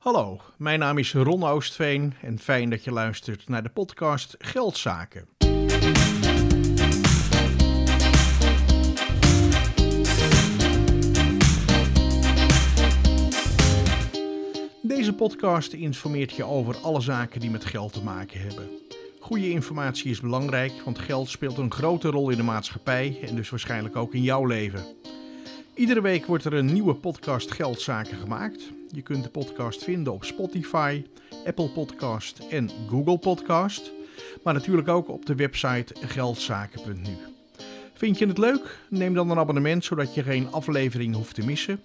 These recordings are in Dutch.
Hallo, mijn naam is Ron Oostveen en fijn dat je luistert naar de podcast Geldzaken. Deze podcast informeert je over alle zaken die met geld te maken hebben. Goede informatie is belangrijk, want geld speelt een grote rol in de maatschappij en dus waarschijnlijk ook in jouw leven. Iedere week wordt er een nieuwe podcast Geldzaken gemaakt. Je kunt de podcast vinden op Spotify, Apple Podcast en Google Podcast. Maar natuurlijk ook op de website geldzaken.nu. Vind je het leuk? Neem dan een abonnement zodat je geen aflevering hoeft te missen.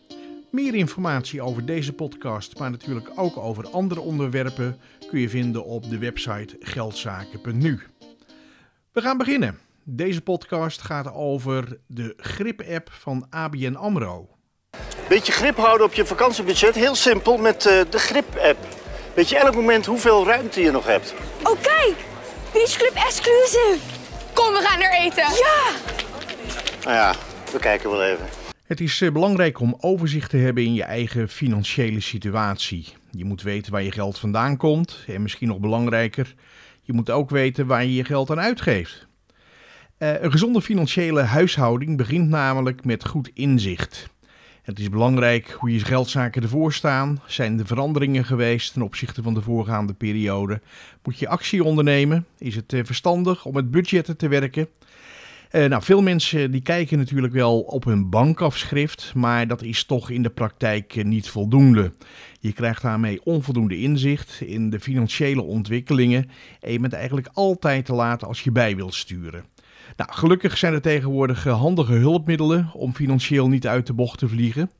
Meer informatie over deze podcast, maar natuurlijk ook over andere onderwerpen, kun je vinden op de website geldzaken.nu. We gaan beginnen. Deze podcast gaat over de grip-app van ABN AMRO. Beetje grip houden op je vakantiebudget, heel simpel met uh, de grip-app. Weet je elk moment hoeveel ruimte je nog hebt. Oh kijk, Beach Club Exclusive. Kom, we gaan er eten. Ja! Nou ja, we kijken wel even. Het is eh, belangrijk om overzicht te hebben in je eigen financiële situatie. Je moet weten waar je geld vandaan komt en misschien nog belangrijker, je moet ook weten waar je je geld aan uitgeeft. Uh, een gezonde financiële huishouding begint namelijk met goed inzicht. Het is belangrijk hoe je geldzaken ervoor staan. Zijn er veranderingen geweest ten opzichte van de voorgaande periode? Moet je actie ondernemen? Is het uh, verstandig om met budgetten te werken? Uh, nou, veel mensen die kijken natuurlijk wel op hun bankafschrift, maar dat is toch in de praktijk niet voldoende. Je krijgt daarmee onvoldoende inzicht in de financiële ontwikkelingen en je bent eigenlijk altijd te laat als je bij wilt sturen. Nou, gelukkig zijn er tegenwoordig handige hulpmiddelen om financieel niet uit de bocht te vliegen.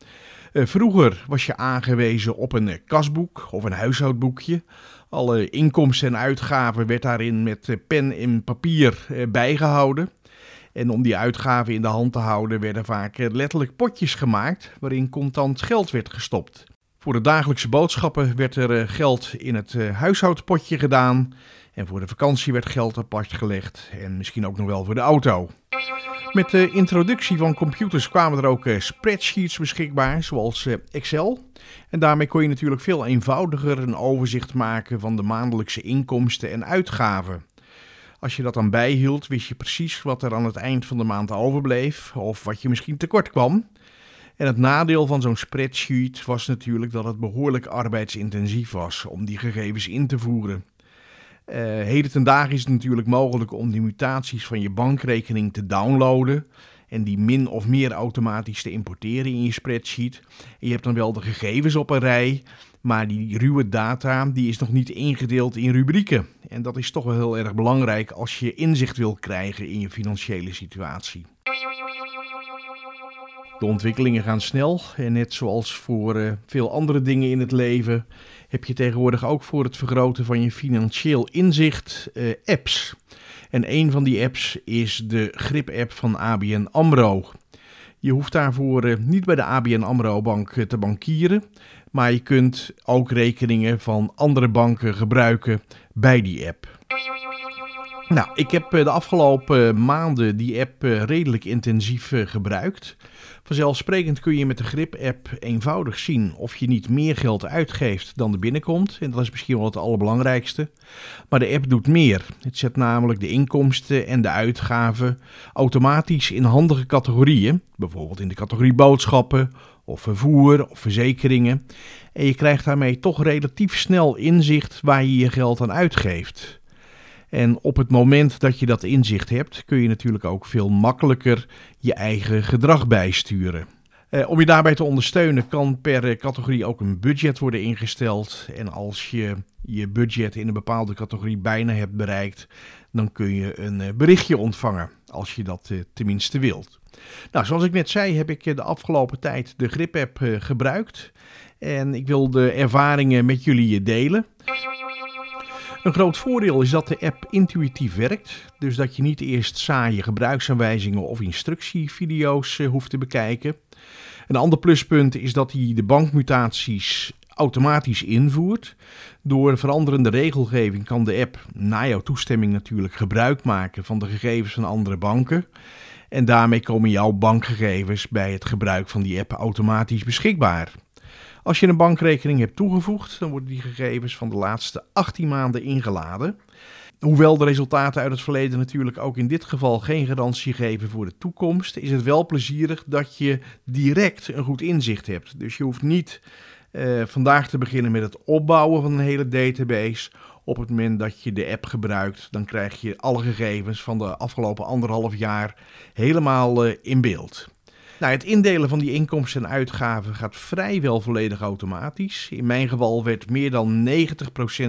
Uh, vroeger was je aangewezen op een kasboek of een huishoudboekje. Alle inkomsten en uitgaven werd daarin met pen en papier bijgehouden. En om die uitgaven in de hand te houden werden vaak letterlijk potjes gemaakt waarin contant geld werd gestopt. Voor de dagelijkse boodschappen werd er geld in het huishoudpotje gedaan en voor de vakantie werd geld apart gelegd en misschien ook nog wel voor de auto. Met de introductie van computers kwamen er ook spreadsheets beschikbaar, zoals Excel. En daarmee kon je natuurlijk veel eenvoudiger een overzicht maken van de maandelijkse inkomsten en uitgaven. Als je dat dan bijhield, wist je precies wat er aan het eind van de maand overbleef of wat je misschien tekort kwam. En het nadeel van zo'n spreadsheet was natuurlijk dat het behoorlijk arbeidsintensief was om die gegevens in te voeren. Uh, heden ten dagen is het natuurlijk mogelijk om die mutaties van je bankrekening te downloaden en die min of meer automatisch te importeren in je spreadsheet. En je hebt dan wel de gegevens op een rij, maar die ruwe data die is nog niet ingedeeld in rubrieken. En dat is toch wel heel erg belangrijk als je inzicht wil krijgen in je financiële situatie. De ontwikkelingen gaan snel en net zoals voor uh, veel andere dingen in het leven heb je tegenwoordig ook voor het vergroten van je financieel inzicht uh, apps. En een van die apps is de Grip-app van ABN AMRO. Je hoeft daarvoor uh, niet bij de ABN AMRO bank te bankieren, maar je kunt ook rekeningen van andere banken gebruiken bij die app. Nou, ik heb de afgelopen maanden die app redelijk intensief gebruikt. Vanzelfsprekend kun je met de Grip-app eenvoudig zien of je niet meer geld uitgeeft dan er binnenkomt. En dat is misschien wel het allerbelangrijkste. Maar de app doet meer. Het zet namelijk de inkomsten en de uitgaven automatisch in handige categorieën. Bijvoorbeeld in de categorie boodschappen of vervoer of verzekeringen. En je krijgt daarmee toch relatief snel inzicht waar je je geld aan uitgeeft. En op het moment dat je dat inzicht hebt, kun je natuurlijk ook veel makkelijker je eigen gedrag bijsturen. Eh, om je daarbij te ondersteunen kan per categorie ook een budget worden ingesteld. En als je je budget in een bepaalde categorie bijna hebt bereikt, dan kun je een eh, berichtje ontvangen als je dat eh, tenminste wilt. Nou, zoals ik net zei, heb ik de afgelopen tijd de Grip-app gebruikt. En ik wil de ervaringen met jullie delen. Een groot voordeel is dat de app intuïtief werkt, dus dat je niet eerst saaie gebruiksaanwijzingen of instructievideo's eh, hoeft te bekijken. Een ander pluspunt is dat hij de bankmutaties automatisch invoert. Door veranderende regelgeving kan de app, na jouw toestemming natuurlijk, gebruik maken van de gegevens van andere banken. En daarmee komen jouw bankgegevens bij het gebruik van die app automatisch beschikbaar. Als je een bankrekening hebt toegevoegd, dan worden die gegevens van de laatste 18 maanden ingeladen. Hoewel de resultaten uit het verleden natuurlijk ook in dit geval geen garantie geven voor de toekomst, is het wel plezierig dat je direct een goed inzicht hebt. Dus je hoeft niet uh, vandaag te beginnen met het opbouwen van een hele database. Op het moment dat je de app gebruikt, dan krijg je alle gegevens van de afgelopen anderhalf jaar helemaal uh, in beeld. Nou, het indelen van die inkomsten en uitgaven gaat vrijwel volledig automatisch. In mijn geval werd meer dan 90%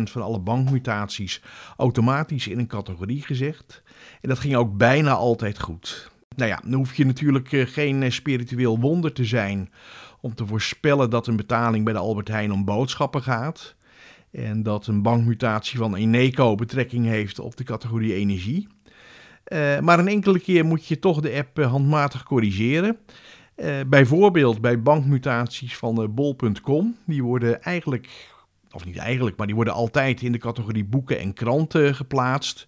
van alle bankmutaties automatisch in een categorie gezegd. En dat ging ook bijna altijd goed. Nou ja, dan hoef je natuurlijk eh, geen spiritueel wonder te zijn om te voorspellen dat een betaling bij de Albert Heijn om boodschappen gaat. En dat een bankmutatie van Eneco betrekking heeft op de categorie energie. Uh, maar een enkele keer moet je toch de app handmatig corrigeren. Uh, bijvoorbeeld bij bankmutaties van bol.com. Die worden eigenlijk, of niet eigenlijk, maar die worden altijd in de categorie boeken en kranten geplaatst.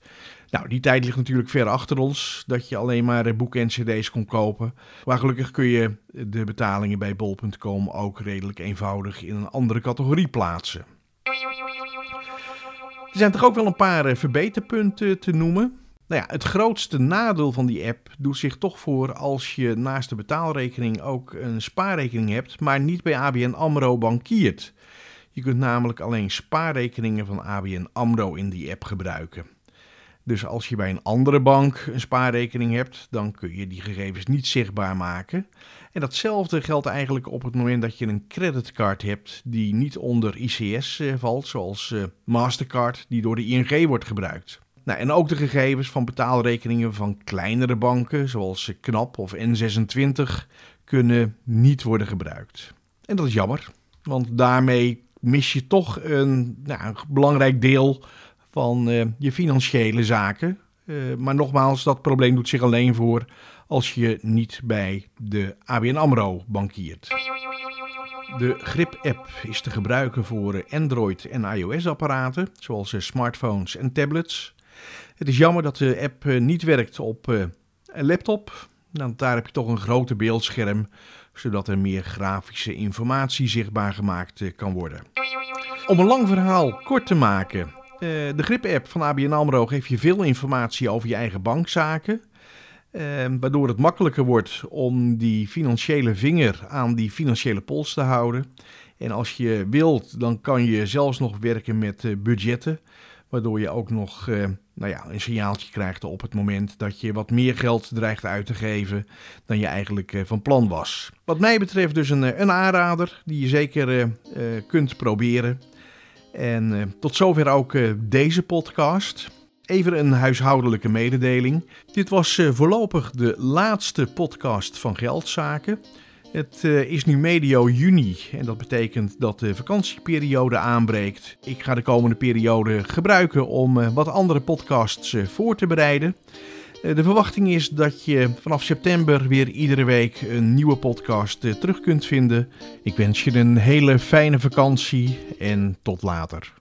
Nou, die tijd ligt natuurlijk ver achter ons, dat je alleen maar boeken en cd's kon kopen. Maar gelukkig kun je de betalingen bij bol.com ook redelijk eenvoudig in een andere categorie plaatsen. Er zijn toch ook wel een paar verbeterpunten te noemen. Nou ja, het grootste nadeel van die app doet zich toch voor als je naast de betaalrekening ook een spaarrekening hebt, maar niet bij ABN AMRO bankiert. Je kunt namelijk alleen spaarrekeningen van ABN AMRO in die app gebruiken. Dus als je bij een andere bank een spaarrekening hebt, dan kun je die gegevens niet zichtbaar maken. En datzelfde geldt eigenlijk op het moment dat je een creditcard hebt die niet onder ICS eh, valt, zoals eh, Mastercard die door de ING wordt gebruikt. Nou, en ook de gegevens van betaalrekeningen van kleinere banken, zoals KNAP of N26, kunnen niet worden gebruikt. En dat is jammer, want daarmee mis je toch een, nou, een belangrijk deel van uh, je financiële zaken. Uh, maar nogmaals, dat probleem doet zich alleen voor als je niet bij de ABN AMRO bankiert. De Grip-app is te gebruiken voor Android- en iOS-apparaten, zoals smartphones en tablets. Het is jammer dat de app eh, niet werkt op eh, een laptop. Nou, daar heb je toch een groter beeldscherm, zodat er meer grafische informatie zichtbaar gemaakt eh, kan worden. Om een lang verhaal kort te maken. de Grip-app van ABN AMRO geeft je veel informatie over je eigen bankzaken. waardoor het makkelijker wordt om die financiële vinger aan die financiële pols te houden. En als je wilt, dan kan je zelfs nog werken met budgetten. Waardoor je ook nog eh, nou ja, een signaaltje krijgt op het moment dat je wat meer geld dreigt uit te geven dan je eigenlijk eh, van plan was. Wat mij betreft dus een, eh, een aanrader die je zeker kunt proberen. En tot zover ook deze podcast. Even een huishoudelijke mededeling. Dit was voorlopig de laatste podcast van Geldzaken. Het uh, is nu medio juni en dat betekent dat de vakantieperiode aanbreekt. Ik ga de komende periode gebruiken om uh, wat andere podcasts uh, voor te bereiden. de verwachting is dat je vanaf september weer iedere week een nieuwe podcast terug kunt vinden. Ik wens je een hele fijne vakantie en tot later.